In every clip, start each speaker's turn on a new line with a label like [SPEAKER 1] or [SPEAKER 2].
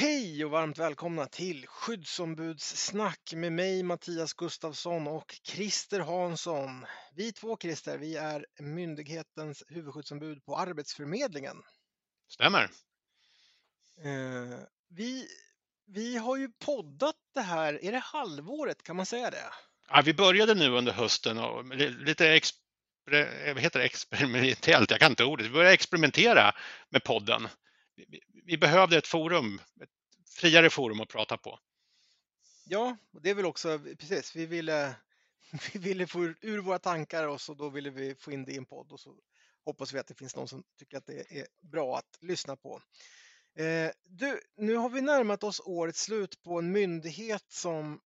[SPEAKER 1] Hej och varmt välkomna till skyddsombudssnack med mig Mattias Gustafsson och Christer Hansson. Vi två Christer, vi är myndighetens huvudskyddsombud på Arbetsförmedlingen.
[SPEAKER 2] Stämmer.
[SPEAKER 1] Eh, vi, vi har ju poddat det här, är det halvåret, kan man säga det?
[SPEAKER 2] Ja, vi började nu under hösten och lite exper, heter det, experimentellt, jag kan inte ordet, vi började experimentera med podden vi behövde ett forum, ett friare forum att prata på.
[SPEAKER 1] Ja, det är väl också precis. Vi ville, vi ville få ur våra tankar och så då ville vi få in det i en podd och så hoppas vi att det finns någon som tycker att det är bra att lyssna på. Eh, du, nu har vi närmat oss årets slut på en myndighet som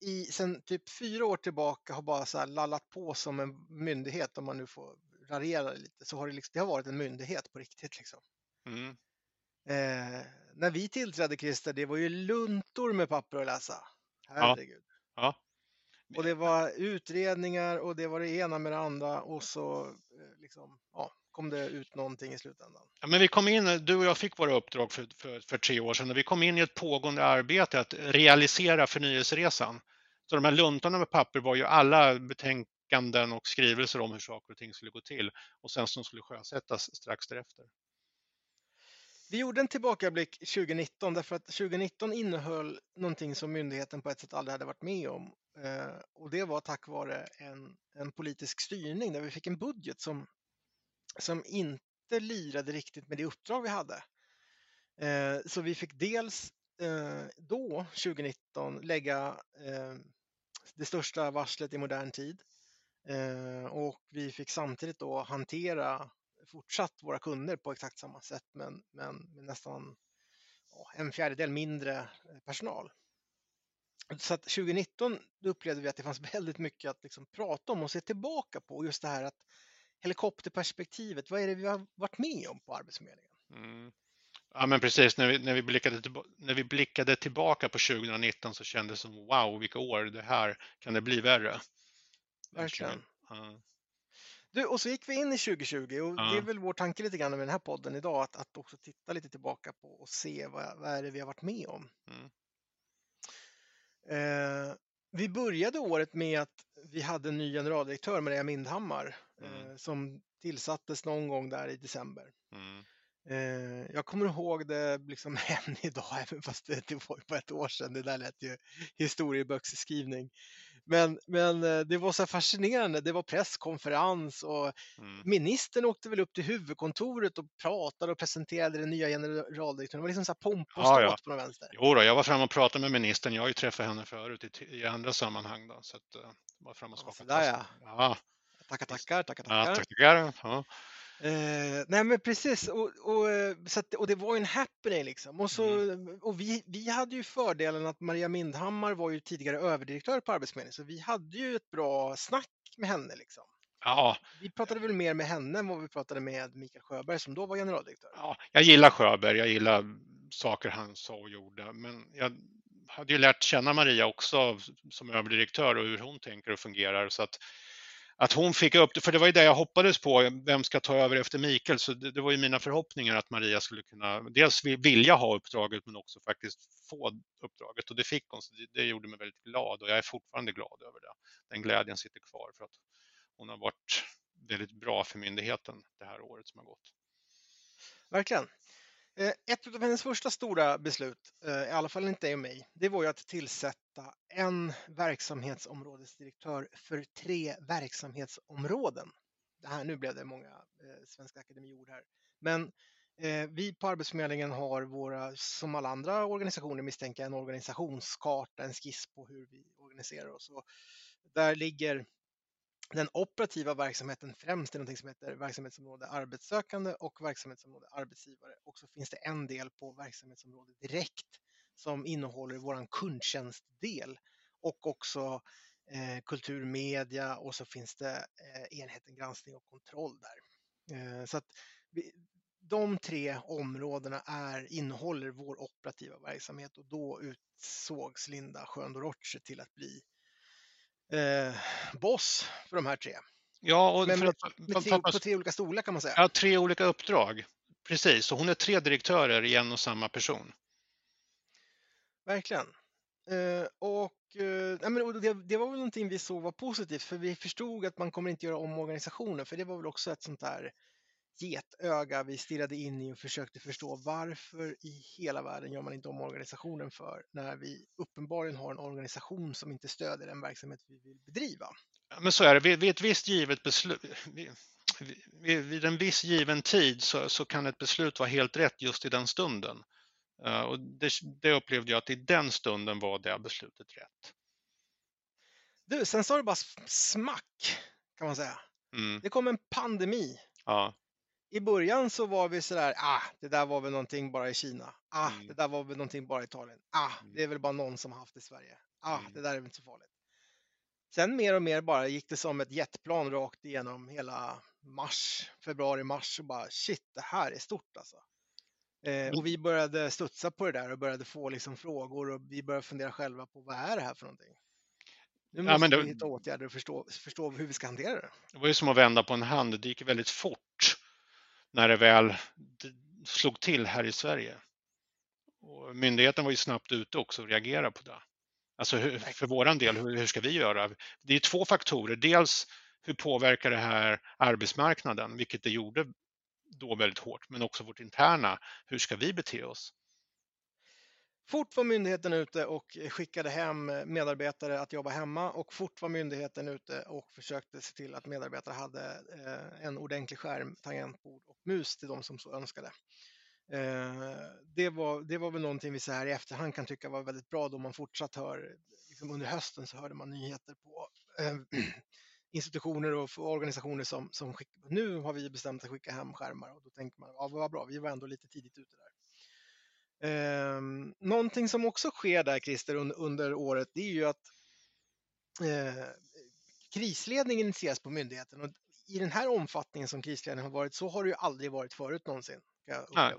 [SPEAKER 1] i sen typ fyra år tillbaka har bara så lallat på som en myndighet om man nu får raljera lite så har det, liksom, det har varit en myndighet på riktigt liksom. Mm. Eh, när vi tillträdde Christer, det var ju luntor med papper att läsa. Herregud. Ja. ja. Och det var utredningar och det var det ena med det andra och så eh, liksom, ja, kom det ut någonting i slutändan.
[SPEAKER 2] Ja, men vi kom in, du och jag fick våra uppdrag för, för, för tre år sedan och vi kom in i ett pågående arbete att realisera förnyelseresan. Så de här luntorna med papper var ju alla betänkanden och skrivelser om hur saker och ting skulle gå till och sen som skulle sjösättas strax därefter.
[SPEAKER 1] Vi gjorde en tillbakablick 2019 därför att 2019 innehöll någonting som myndigheten på ett sätt aldrig hade varit med om. Eh, och det var tack vare en, en politisk styrning där vi fick en budget som, som inte lirade riktigt med det uppdrag vi hade. Eh, så vi fick dels eh, då, 2019, lägga eh, det största varslet i modern tid. Eh, och vi fick samtidigt då hantera fortsatt våra kunder på exakt samma sätt men, men med nästan en fjärdedel mindre eh, personal. Så att 2019 upplevde vi att det fanns väldigt mycket att liksom prata om och se tillbaka på. Just det här att helikopterperspektivet, vad är det vi har varit med om på Arbetsförmedlingen? Mm.
[SPEAKER 2] Ja men precis, när vi, när, vi blickade när vi blickade tillbaka på 2019 så kändes det som wow vilka år det här kan det bli värre.
[SPEAKER 1] Verkligen. Ja. Du, och så gick vi in i 2020 och ja. det är väl vår tanke lite grann med den här podden idag att, att också titta lite tillbaka på och se vad, vad är det vi har varit med om. Mm. Eh, vi började året med att vi hade en ny generaldirektör, Maria Mindhammar, mm. eh, som tillsattes någon gång där i december. Mm. Eh, jag kommer ihåg det liksom än idag, även fast det, det var på ett år sedan. Det där lät ju historieböcksskrivning. Men, men eh, det var så fascinerande. Det var presskonferens och mm. ministern åkte väl upp till huvudkontoret och pratade och presenterade den nya generaldirektören. Det var liksom så här pomp och ståt ja, ja. på någon vänster.
[SPEAKER 2] Jo då, jag var framme och pratade med ministern. Jag har ju träffat henne förut i, i andra sammanhang. Då, så att, uh, var framme och
[SPEAKER 1] skakade ja, ja. Tackar, tackar, tackar, tackar.
[SPEAKER 2] Ja, tackar. Ja.
[SPEAKER 1] Eh, nej men precis, och, och, eh, så att, och det var en happening liksom. Och, så, mm. och vi, vi hade ju fördelen att Maria Mindhammar var ju tidigare överdirektör på Arbetsförmedlingen, så vi hade ju ett bra snack med henne liksom.
[SPEAKER 2] Ja.
[SPEAKER 1] Vi pratade väl mer med henne än vad vi pratade med Mikael Sjöberg som då var generaldirektör.
[SPEAKER 2] Ja, jag gillar Sjöberg, jag gillar saker han sa och gjorde, men jag hade ju lärt känna Maria också som överdirektör och hur hon tänker och fungerar så att att hon fick upp det, för det var ju det jag hoppades på, vem ska ta över efter Mikael? Så det, det, var ju mina förhoppningar att Maria skulle kunna dels vilja ha uppdraget men också faktiskt få uppdraget och det fick hon. Så det, det gjorde mig väldigt glad och jag är fortfarande glad över det. Den glädjen sitter kvar för att hon har varit väldigt bra för myndigheten det här året som har gått.
[SPEAKER 1] Verkligen. Eh, ett av hennes första stora beslut, eh, i alla fall inte och mig, det var ju att tillsätta en verksamhetsområdesdirektör för tre verksamhetsområden. Det här, nu blev det många eh, Svenska Akademiord här. Men vi på Arbetsförmedlingen har våra, som alla andra organisationer misstänker, en organisationskarta, en skiss på hur vi organiserar oss. Och där ligger den operativa verksamheten främst i något som heter verksamhetsområde arbetssökande och verksamhetsområde arbetsgivare. Och så finns det en del på verksamhetsområde direkt som innehåller vår kundtjänstdel och också eh, kulturmedia och så finns det eh, enheten granskning och kontroll där. Eh, så att vi, de tre områdena är, innehåller vår operativa verksamhet och då utsågs Linda Schöndorotche till att bli eh, boss för de här tre.
[SPEAKER 2] Ja, och
[SPEAKER 1] Men med, med tre, på tre olika stolar kan man säga.
[SPEAKER 2] Ja, tre olika uppdrag. Precis, så hon är tre direktörer i en och samma person.
[SPEAKER 1] verkligen. Eh, och, eh, men, det, det var väl någonting vi såg var positivt, för vi förstod att man kommer inte göra om organisationen, för det var väl också ett sånt där getöga vi stirrade in i och försökte förstå varför i hela världen gör man inte om organisationen för när vi uppenbarligen har en organisation som inte stödjer den verksamhet vi vill bedriva.
[SPEAKER 2] Men så är det, vid, vid ett visst givet beslut, vid, vid, vid en viss given tid så, så, kan ett beslut vara helt rätt just i den stunden. Uh, och det, det, upplevde jag att i den stunden var det beslutet rätt.
[SPEAKER 1] Du, sen sa det bara smack kan man säga. Mm. Det kom en pandemi.
[SPEAKER 2] Ja
[SPEAKER 1] i början så var vi sådär, ah, det där var väl någonting bara i Kina. Ah, mm. det där var väl någonting bara i Italien. Ah, mm. det är väl bara någon som har haft det i Sverige. Ah, mm. det där är väl inte så farligt. Sen mer och mer bara gick det som ett jetplan rakt igenom hela mars, februari, mars och bara shit, det här är stort alltså. Eh, och vi började studsa på det där och började få liksom frågor och vi började fundera själva på vad är det här för någonting? Nu måste ja, det... vi hitta åtgärder och förstå, förstå hur vi ska hantera det.
[SPEAKER 2] Det var ju som att vända på en hand, det gick väldigt fort när det väl slog till här i Sverige. Och myndigheten var ju snabbt ute också och reagerade på det. Alltså hur, för våran del, hur, hur ska vi göra? Det är två faktorer. Dels hur påverkar det här arbetsmarknaden, vilket det gjorde då väldigt hårt, men också vårt interna. Hur ska vi bete oss?
[SPEAKER 1] Fort var myndigheten ute och skickade hem medarbetare att jobba hemma och fort var myndigheten ute och försökte se till att medarbetare hade eh, en ordentlig skärm, tangentbord och mus till de som så önskade. Eh, det var, det var väl någonting vi så här i efterhand kan tycka var väldigt bra då man fortsatt hör, liksom under hösten så hörde man nyheter på ehm, institutioner och organisationer som, som skick, nu har vi bestämt att skicka hem skärmar och då tänker man, ja vad bra, vi var ändå lite tidigt ute där. Eh, någonting som också sker där Christer under, under året det är ju att eh, krisledning initieras på myndigheten och i den här omfattningen som krisledning har varit så har det ju aldrig varit förut någonsin.
[SPEAKER 2] Nej,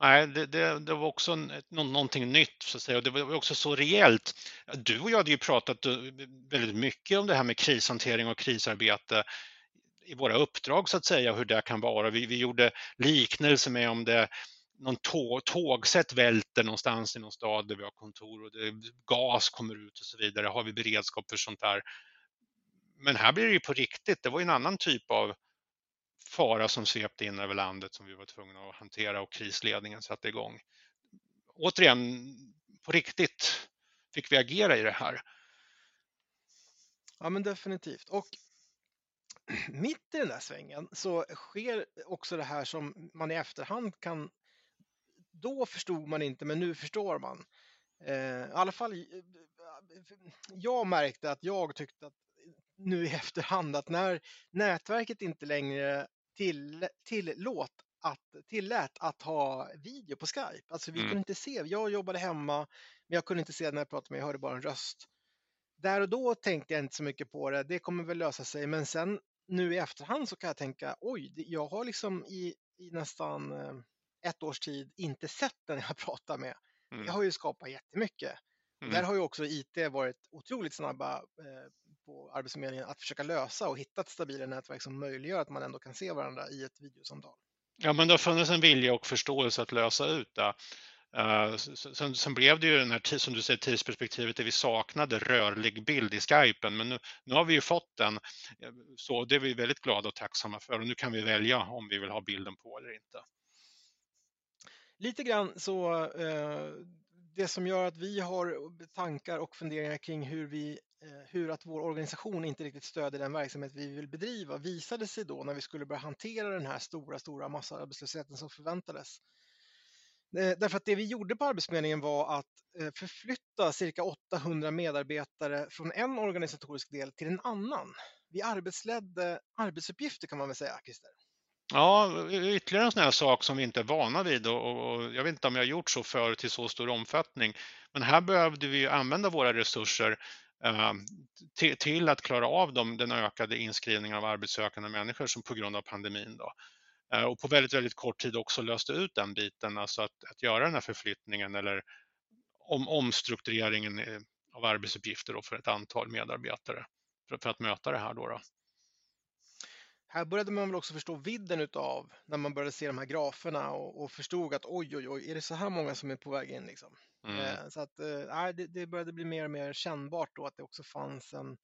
[SPEAKER 2] Nej det, det, det, var också någonting nytt så att säga och det var också så rejält. Du och jag hade ju pratat eh, väldigt mycket om det här med krishantering och krisarbete i våra uppdrag så att säga, hur det kan vara. Vi, vi gjorde liknelser med om det någon tåg, tågsätt välter någonstans i någon stad där vi har kontor och det, gas kommer ut och så vidare. Har vi beredskap för sånt där? Men här blir det ju på riktigt. Det var en annan typ av fara som svepte in över landet som vi var tvungna att hantera och krisledningen satte igång. Återigen, på riktigt fick vi agera i det här.
[SPEAKER 1] Ja men definitivt. Och mitt i den där svängen så sker också det här som man i efterhand kan då förstod man inte, men nu förstår man. Eh, I alla fall, eh, jag märkte att jag tyckte att nu i efterhand att när nätverket inte längre till, tillåt att, tillät att ha video på Skype. Alltså vi mm. kunde inte se, jag jobbade hemma, men jag kunde inte se när jag pratade med, jag hörde bara en röst. Där och då tänkte jag inte så mycket på det, det kommer väl lösa sig, men sen nu i efterhand så kan jag tänka, oj, jag har liksom i, i nästan eh, ett års tid inte sett den jag pratar med. Mm. Det har ju skapat jättemycket. Mm. Där har ju också IT varit otroligt snabba eh, på Arbetsförmedlingen att försöka lösa och hitta ett stabilare nätverk som möjliggör att man ändå kan se varandra i ett videosamtal.
[SPEAKER 2] Ja, men det har funnits en vilja och förståelse att lösa ut det. Uh, sen, sen, blev det ju den här, som du säger, tidsperspektivet där vi saknade rörlig bild i skypen, men nu, nu har vi ju fått den. Så det är vi väldigt glada och tacksamma för och nu kan vi välja om vi vill ha bilden på eller inte
[SPEAKER 1] lite grann så eh, det som gör att vi har tankar och funderingar kring hur, vi, eh, hur att vår organisation inte riktigt stöder den verksamhet vi vill bedriva visade sig då när vi skulle börja hantera den här stora, stora massarbetslösheten som förväntades. Eh, därför att det vi gjorde på Arbetsförmedlingen var att eh, förflytta cirka 800 medarbetare från en organisatorisk del till en annan. Vi arbetsledde arbetsuppgifter kan man väl säga, Christer.
[SPEAKER 2] Ja, ytterligare en sån här sak som vi inte är vana vid och, och jag vet inte om jag gjort så förut i så stor omfattning. Men här behövde vi använda våra resurser eh, till, till, att klara av dem, den ökade inskrivningen av arbetssökande människor som på grund av pandemin. Då. Eh, och på väldigt, väldigt kort tid också löste ut den biten, alltså att, att göra den här förflyttningen eller om, omstruktureringen eh, av arbetsuppgifter för ett antal medarbetare för, för, att möta det här. Då, då
[SPEAKER 1] här började man väl också förstå vidden utav när man började se de här graferna och, och förstod att oj, oj, oj, är det så här många som är på väg in liksom?
[SPEAKER 2] Mm.
[SPEAKER 1] Eh, så att eh, det, det började bli mer och mer kännbart då att det också fanns en,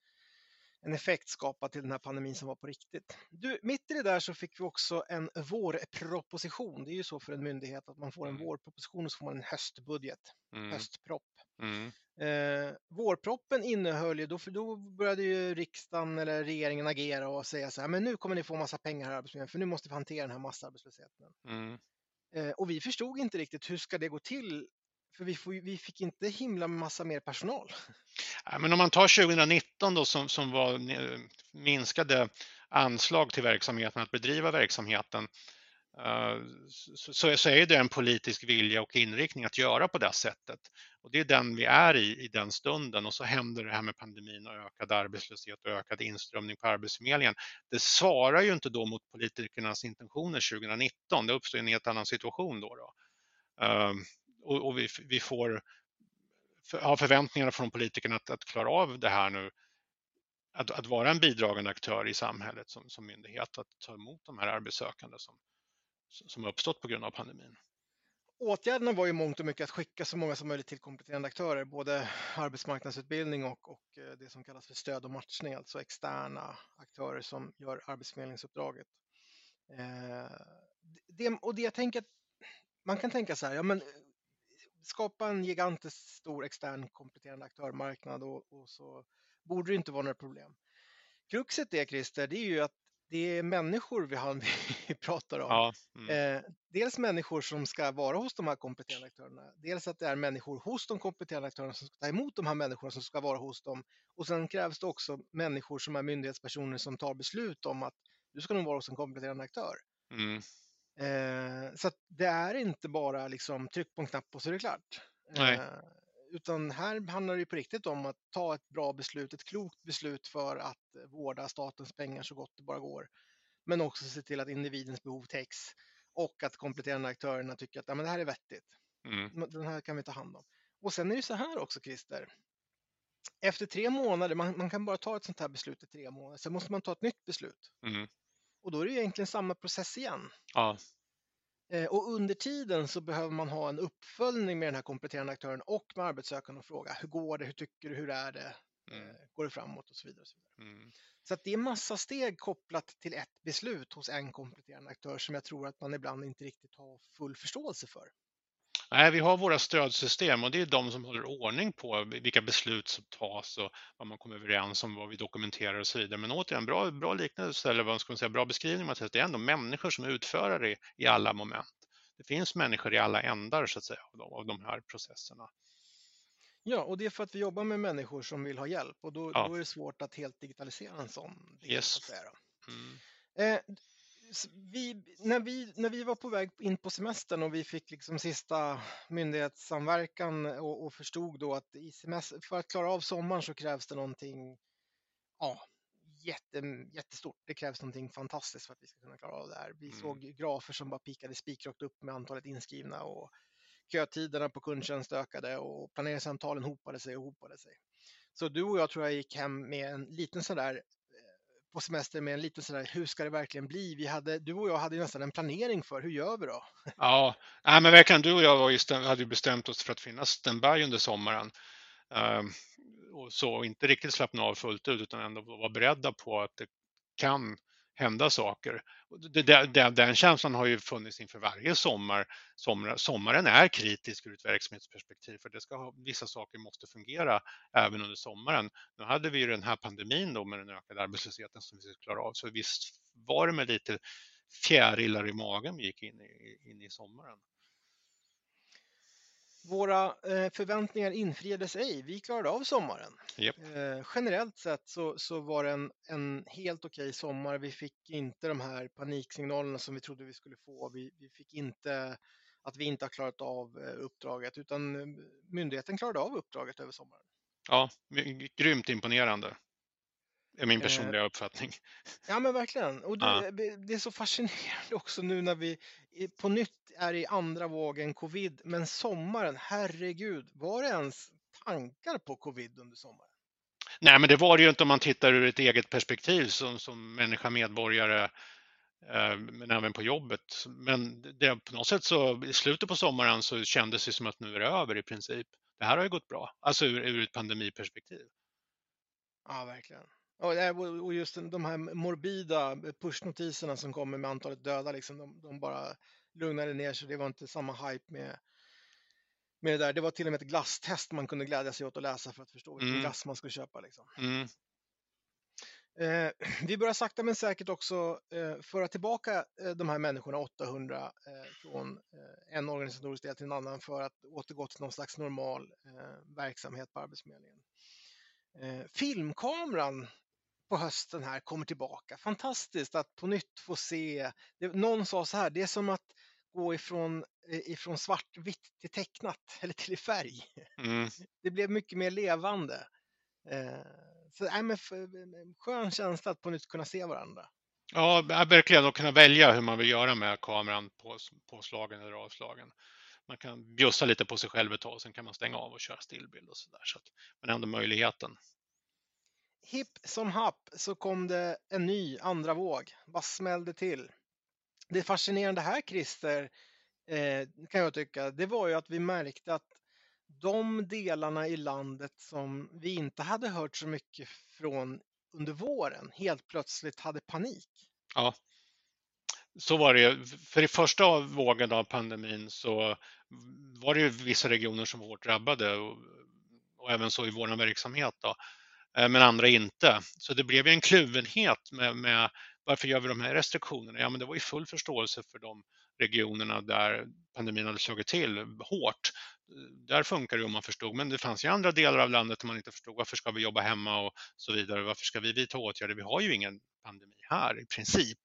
[SPEAKER 1] en effekt skapad till den här pandemin som var på riktigt. Du, mitt i det där så fick vi också en vårproposition. Det är ju så för en myndighet att man får en
[SPEAKER 2] Mm.
[SPEAKER 1] vårproposition och så får man en höstbudget,
[SPEAKER 2] Mm.
[SPEAKER 1] höstpropp.
[SPEAKER 2] Mm.
[SPEAKER 1] Eh, vårproppen innehöll ju, då, för då började ju riksdagen eller regeringen agera och säga så här, men nu kommer ni få massa pengar här Arbetsförmedlingen för nu måste vi hantera den här massarbetslösheten.
[SPEAKER 2] Mm.
[SPEAKER 1] Eh, och vi förstod inte riktigt hur ska det gå till? För vi, får, vi fick inte himla massa mer personal.
[SPEAKER 2] Ja, men om man tar 2019 då som, som var eh, minskade anslag till verksamheten, att bedriva verksamheten, eh, så, så så är det en politisk vilja och inriktning att göra på det sättet. Och det är den vi är i, i den stunden och så händer det här med pandemin och ökad arbetslöshet och ökad inströmning på Arbetsförmedlingen. Det svarar ju inte då mot politikernas intentioner 2019. Det uppstår en helt annan situation då. då. Eh, och och vi, vi får för, har förväntningar från politikerna att, att klara av det här nu. Att, att vara en bidragande aktör i samhället som, som myndighet, att ta emot de här arbetssökande som, som har uppstått på grund av pandemin.
[SPEAKER 1] Åtgärderna var ju mångt och mycket att skicka så många som möjligt till kompletterande aktörer, både arbetsmarknadsutbildning och, och eh, det som kallas för stöd och matchning, alltså externa aktörer som gör arbetsförmedlingsuppdraget. Eh, det, och det jag tänker, man kan tänka så här, ja men skapa en gigantisk stor extern kompletterande aktörmarknad och, och så borde det inte vara några problem. Kruxet är Christer, det är ju att det är människor vi, har, vi pratar om.
[SPEAKER 2] Ja, mm,
[SPEAKER 1] Eh, dels människor som ska vara hos de här kompletterande aktörerna. Dels att det är människor hos de kompletterande aktörerna som ska ta emot de här människorna som ska vara hos dem. Och sen krävs det också människor som är myndighetspersoner som tar beslut om att du ska nog vara hos en kompletterande aktör.
[SPEAKER 2] mm,
[SPEAKER 1] Eh, så det är inte bara liksom tryck på en knapp och så är det klart. Eh, utan här handlar det ju på riktigt om att ta ett bra beslut, ett klokt beslut för att vårda statens pengar så gott det bara går. Men också se till att individens behov täcks och att kompletterande aktörerna tycker att ja, men det här är vettigt.
[SPEAKER 2] mm,
[SPEAKER 1] Den här kan vi ta hand om. Och sen är det så här också Christer. Efter tre månader, man, man kan bara ta ett sånt här beslut i tre månader, sen måste man ta ett nytt beslut.
[SPEAKER 2] mm.
[SPEAKER 1] Och då är det ju egentligen samma process igen.
[SPEAKER 2] Ja,
[SPEAKER 1] Eh, Och under tiden så behöver man ha en uppföljning med den här kompletterande aktören och med arbetssökande och fråga hur går det, hur tycker du, hur är det,
[SPEAKER 2] mm,
[SPEAKER 1] Eh, går det framåt och så vidare. Och så vidare.
[SPEAKER 2] mm.
[SPEAKER 1] Så att det är massa steg kopplat till ett beslut hos en kompletterande aktör som jag tror att man ibland inte riktigt har full förståelse för.
[SPEAKER 2] Nej, vi har våra stödsystem och det är de som håller ordning på vilka beslut som tas och vad man kommer överens om, vad vi dokumenterar och så vidare. Men återigen, bra, bra liknelse eller vad ska man säga, bra beskrivning Mattias. Det är ändå människor som är utförare i, i alla moment. Det finns människor i alla ändar så att säga av de, av de här processerna.
[SPEAKER 1] Ja, och det är för att vi jobbar med människor som vill ha hjälp och då,
[SPEAKER 2] Ja.
[SPEAKER 1] då är det svårt att helt digitalisera en sån.
[SPEAKER 2] Yes. Mm.
[SPEAKER 1] Eh, vi, när, vi, när vi var på väg in på semestern och vi fick liksom sista myndighetssamverkan och, och förstod då att i semester, för att klara av sommaren så krävs det någonting ja, jätte, jättestort. Det krävs någonting fantastiskt för att vi ska kunna klara av det här. Vi
[SPEAKER 2] Mm.
[SPEAKER 1] såg grafer som bara pikade spikrakt upp med antalet inskrivna och kötiderna på kundtjänst ökade och planeringssamtalen hopade sig och hopade sig. Så du och jag tror jag gick hem med en liten sådär på semester med en liten sådär, hur ska det verkligen bli? Vi hade, du och jag hade ju nästan en planering för, hur gör vi då?
[SPEAKER 2] Ja, nej, men verkligen du och jag var ju stäm- hade ju bestämt oss för att finnas standby under sommaren. Ehm, och så inte riktigt slappna av fullt ut utan ändå vara beredda på att det kan hända saker. Den, den, den känslan har ju funnits inför varje sommar. Sommar, sommaren är kritisk ur ett verksamhetsperspektiv för det ska ha, vissa saker måste fungera även under sommaren. Nu hade vi ju den här pandemin då med den ökade arbetslösheten som vi skulle klara av så visst var det med lite fjärilar i magen vi gick in i, in i sommaren.
[SPEAKER 1] Våra eh, förväntningar infriades ej, vi klarade av sommaren.
[SPEAKER 2] Japp.
[SPEAKER 1] Eh, generellt sett så, så var det en, en helt okej sommar. Vi fick inte de här paniksignalerna som vi trodde vi skulle få. Vi, vi fick inte att vi inte har klarat av eh, uppdraget utan myndigheten klarade av uppdraget över sommaren.
[SPEAKER 2] Ja, grymt imponerande. Är min
[SPEAKER 1] Eh,
[SPEAKER 2] personliga uppfattning.
[SPEAKER 1] Ja men verkligen. Och det,
[SPEAKER 2] Ja.
[SPEAKER 1] det är så fascinerande också nu när vi på nytt är i andra vågen covid. Men sommaren, herregud, var det ens tankar på covid under sommaren?
[SPEAKER 2] Nej, men det var det ju inte om man tittar ur ett eget perspektiv som, som människa, medborgare, eh, men även på jobbet. Men det, på något sätt så i slutet på sommaren så kändes det som att nu är det över i princip. Det här har ju gått bra, alltså ur, ur ett pandemiperspektiv.
[SPEAKER 1] Ja, verkligen. Och just de här morbida pushnotiserna som kommer med antalet döda, liksom, de, de bara lugnade ner sig. Det var inte samma hype med, med det där. Det var till och med ett glasstest man kunde glädja sig åt att läsa för att förstå vilken mm. glass man skulle köpa. Liksom. Mm. Eh, vi börjar sakta men säkert också eh, föra tillbaka eh, de här människorna, 800, eh, från eh, en organisatorisk del till en annan för att återgå till någon slags normal eh, verksamhet på Arbetsförmedlingen. filmkameran på hösten här kommer tillbaka. Fantastiskt att på nytt få se. Någon sa så här, det är som att gå ifrån, ifrån svartvitt till tecknat eller till i färg. Mm. Det blev mycket mer levande. Så, nej, men skön känsla att på nytt kunna se varandra.
[SPEAKER 2] Ja, verkligen. Och kunna välja hur man vill göra med kameran på, påslagen eller avslagen. Man kan bjussa lite på sig själv ett tag, sen kan man stänga av och köra stillbild och sådär. Så men ändå möjligheten.
[SPEAKER 1] Hipp som happ så kom det en ny andra våg. Vad smällde till? Det fascinerande här Christer, eh, kan jag tycka, det var ju att vi märkte att de delarna i landet som vi inte hade hört så mycket från under våren helt plötsligt hade panik.
[SPEAKER 2] Ja, så var det För i första vågen av pandemin så var det ju vissa regioner som var hårt drabbade och, och även så i vår verksamhet. Då. Eh, men andra inte. Så det blev en kluvenhet med, med varför gör vi de här restriktionerna? Ja, men det var ju full förståelse för de regionerna där pandemin hade slagit till hårt. Där funkar det om man förstod, men det fanns ju andra delar av landet där man inte förstod varför ska vi jobba hemma och så vidare. Varför ska vi vidta åtgärder? Vi har ju ingen pandemi här i princip.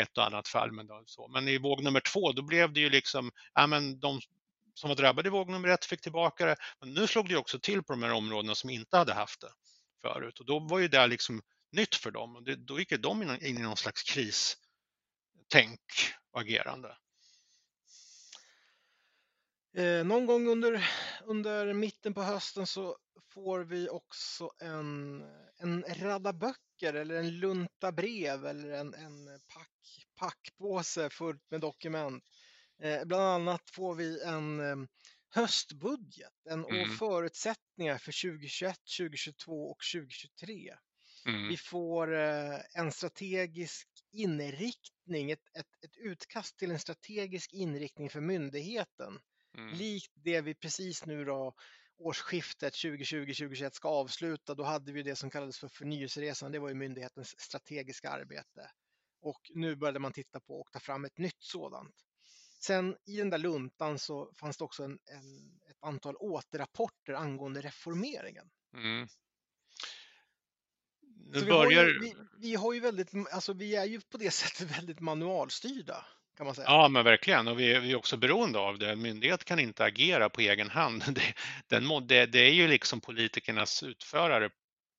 [SPEAKER 2] Ett och annat fall, men, då, så. men i våg nummer två, då blev det ju liksom, ja men de som var drabbade i våg nummer ett fick tillbaka det, men nu slog det också till på de här områdena som inte hade haft det förut och då var ju det liksom nytt för dem. Och det, då gick de in, in i någon slags kristänk och agerande.
[SPEAKER 1] Eh, någon gång under, under mitten på hösten så får vi också en, en radda böcker eller en lunta brev eller en, en pack, packpåse fullt med dokument. Eh, bland annat får vi en eh, eh, höstbudget en, mm. och förutsättningar för 2021, 2022 och 2023. Mm. Vi får eh, en strategisk inriktning, ett, ett, ett, utkast till en strategisk inriktning för myndigheten. Mm. Likt det vi precis nu då årsskiftet 2020-2021 ska avsluta, då hade vi det som kallades för förnyelseresan. Det var ju myndighetens strategiska arbete. Och nu började man titta på och ta fram ett nytt sådant. Sen i den där luntan så fanns det också en, en ett antal återrapporter angående reformeringen. Mm. Nu vi, börjar... har ju, vi, vi, har ju väldigt, alltså vi är ju på det sättet väldigt manualstyrda. Kan man säga.
[SPEAKER 2] Ja, men verkligen. Och vi är, vi är också beroende av det. En myndighet kan inte agera på egen hand. Det, den, det, det är ju liksom politikernas utförare,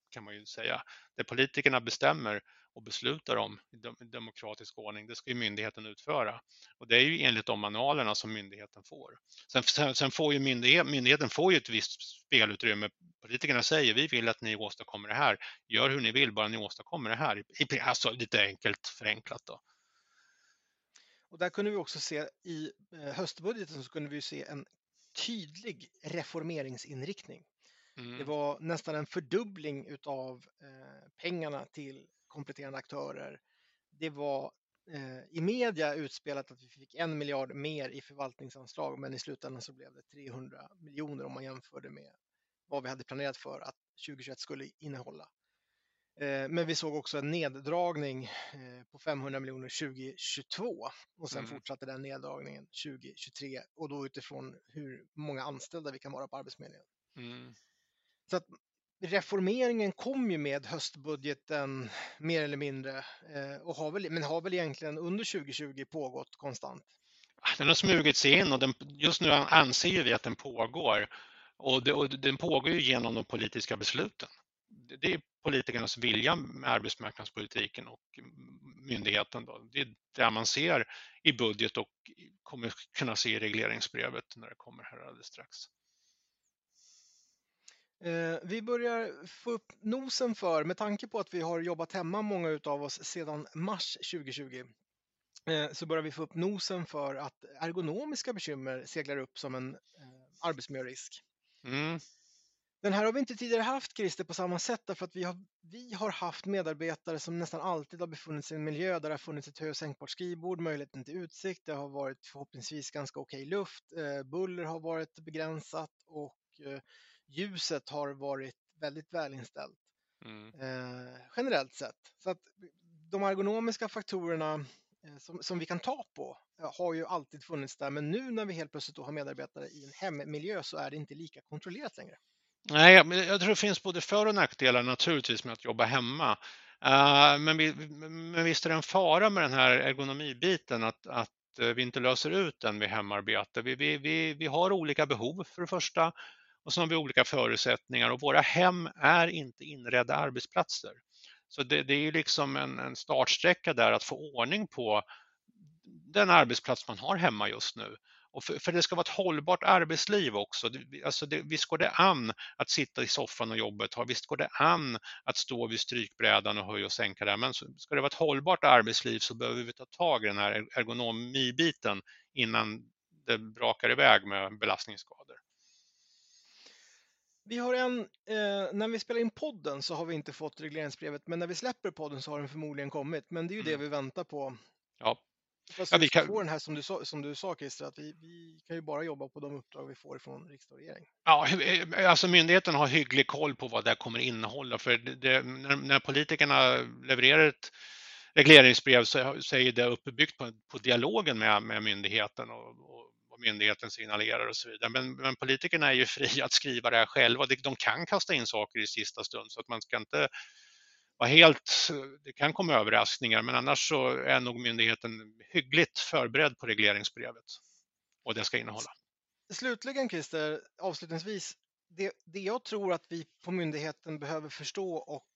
[SPEAKER 2] kan man ju säga. Det politikerna bestämmer och beslutar om i demokratisk ordning, det ska ju myndigheten utföra. Och det är ju enligt de manualerna som myndigheten får. Sen, sen får ju myndighet, myndigheten får ju ett visst spelutrymme. Politikerna säger vi vill att ni åstadkommer det här. Gör hur ni vill, bara ni åstadkommer det här. Alltså lite enkelt förenklat då.
[SPEAKER 1] Och där kunde vi också se i eh, höstbudgeten så kunde vi se en tydlig reformeringsinriktning. Mm. Det var nästan en fördubbling utav eh, pengarna till kompletterande aktörer. Det var eh, i media utspelat att vi fick en miljard mer i förvaltningsanslag, men i slutändan så blev det 300 miljoner om man jämförde med vad vi hade planerat för att 2021 skulle innehålla. Eh, men vi såg också en neddragning eh, på 500 miljoner 2022 och sen mm. fortsatte den neddragningen 2023 och då utifrån hur många anställda vi kan vara på Arbetsförmedlingen. Mm. Så att reformeringen kom ju med höstbudgeten mer eller mindre eh, och har väl, men har väl egentligen under 2020 pågått konstant.
[SPEAKER 2] Ah, den har smugit sig in och den, just nu anser vi att den pågår och, det, och den pågår ju genom de politiska besluten. Det är politikernas vilja med arbetsmarknadspolitiken och myndigheten. Då. Det är det man ser i budget och kommer kunna se i regleringsbrevet när det kommer här alldeles strax.
[SPEAKER 1] Eh, vi börjar få upp nosen för, med tanke på att vi har jobbat hemma många av oss sedan mars 2020, eh, så börjar vi få upp nosen för att ergonomiska bekymmer seglar upp som en eh, arbetsmiljörisk.
[SPEAKER 2] Mm.
[SPEAKER 1] Den här har vi inte tidigare haft, Christer, på samma sätt därför att vi har, vi har haft medarbetare som nästan alltid har befunnit sig i en miljö där det har funnits ett hö och sänkbart skrivbord, möjligheten till utsikt, det har varit förhoppningsvis ganska okej luft, buller har varit begränsat och ljuset har varit väldigt välinställt
[SPEAKER 2] Mm.
[SPEAKER 1] eh, generellt sett. Så att de ergonomiska faktorerna eh, som, som vi kan ta på eh, har ju alltid funnits där, men nu när vi helt plötsligt har medarbetare i en hemmiljö så är det inte lika kontrollerat längre.
[SPEAKER 2] Nej, men jag tror det finns både för och nackdelar naturligtvis med att jobba hemma. Uh, men, vi, men visst är det en fara med den här ergonomibiten att, att vi inte löser ut den vid hemarbete. Vi, vi, vi, vi har olika behov för det första och så har vi olika förutsättningar och våra hem är inte inredda arbetsplatser. Så det, det är liksom en, en startsträcka där att få ordning på den arbetsplats man har hemma just nu. Och för, för det ska vara ett hållbart arbetsliv också. Alltså det, visst går det an att sitta i soffan och jobbet har. Visst går det an att stå vid strykbrädan och höja och sänka där. Men ska det vara ett hållbart arbetsliv så behöver vi ta tag i den här ergonomibiten innan det brakar iväg med belastningsskador.
[SPEAKER 1] Vi har en, eh, när vi spelar in podden så har vi inte fått regleringsbrevet, men när vi släpper podden så har den förmodligen kommit. Men det är ju mm. det vi väntar på.
[SPEAKER 2] Ja.
[SPEAKER 1] Fast ja, vi kan... får den här som du sa, som du sa Christer, att vi, vi, kan ju bara jobba på de uppdrag vi får från riksdag och regering.
[SPEAKER 2] Ja, eh, alltså myndigheten har hygglig koll på vad det kommer innehålla, för det, när, när politikerna levererar ett regleringsbrev så, så är det uppbyggt på, på dialogen med, med myndigheten och, och myndigheten signalerar och så vidare. Men, men politikerna är ju fria att skriva det här själva. De kan kasta in saker i sista stund så att man ska inte vara helt... Det kan komma överraskningar men annars så är nog myndigheten hyggligt förberedd på regleringsbrevet och det ska innehålla.
[SPEAKER 1] Slutligen Christer, avslutningsvis. Det, det jag tror att vi på myndigheten behöver förstå och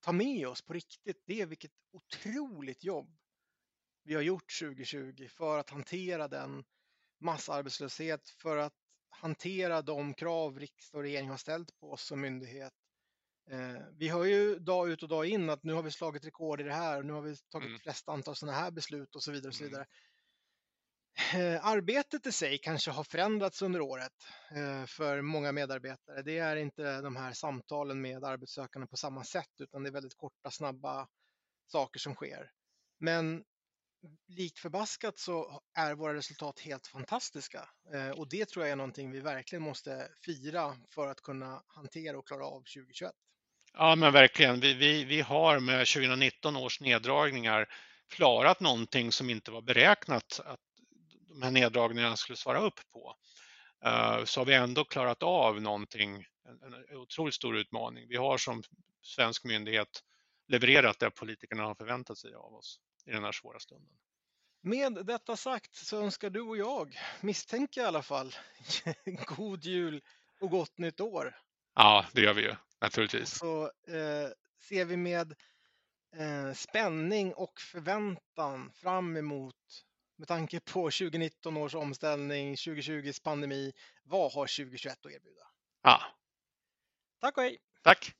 [SPEAKER 1] ta med oss på riktigt, det är vilket otroligt jobb vi har gjort 2020 för att hantera den massarbetslöshet för att hantera de krav riksdag och regering har ställt på oss som myndighet. Eh, vi hör ju dag ut och dag in att nu har vi slagit rekord i det här, nu har vi tagit mm. flest antal sådana här beslut och så vidare. Och så mm. vidare. Eh, arbetet i sig kanske har förändrats under året eh, för många medarbetare. Det är inte de här samtalen med arbetssökande på samma sätt utan det är väldigt korta, snabba saker som sker. Men likt förbaskat så är våra resultat helt fantastiska eh, och det tror jag är någonting vi verkligen måste fira för att kunna hantera och klara av 2021.
[SPEAKER 2] Ja, men verkligen. Vi, vi, vi har med 2019 års neddragningar klarat någonting som inte var beräknat att de här neddragningarna skulle svara upp på. Eh, så har vi ändå klarat av någonting, en otroligt stor utmaning. Vi har som svensk myndighet levererat det politikerna har förväntat sig av oss i den här svåra stunden.
[SPEAKER 1] Med detta sagt så önskar du och jag, misstänker i alla fall, god jul och gott nytt år.
[SPEAKER 2] Ja, det gör vi ju naturligtvis.
[SPEAKER 1] Så eh, ser vi med eh, spänning och förväntan fram emot, med tanke på 2019 års omställning, 2020s pandemi, vad har 2021 att erbjuda?
[SPEAKER 2] Ja.
[SPEAKER 1] Tack och hej!
[SPEAKER 2] Tack!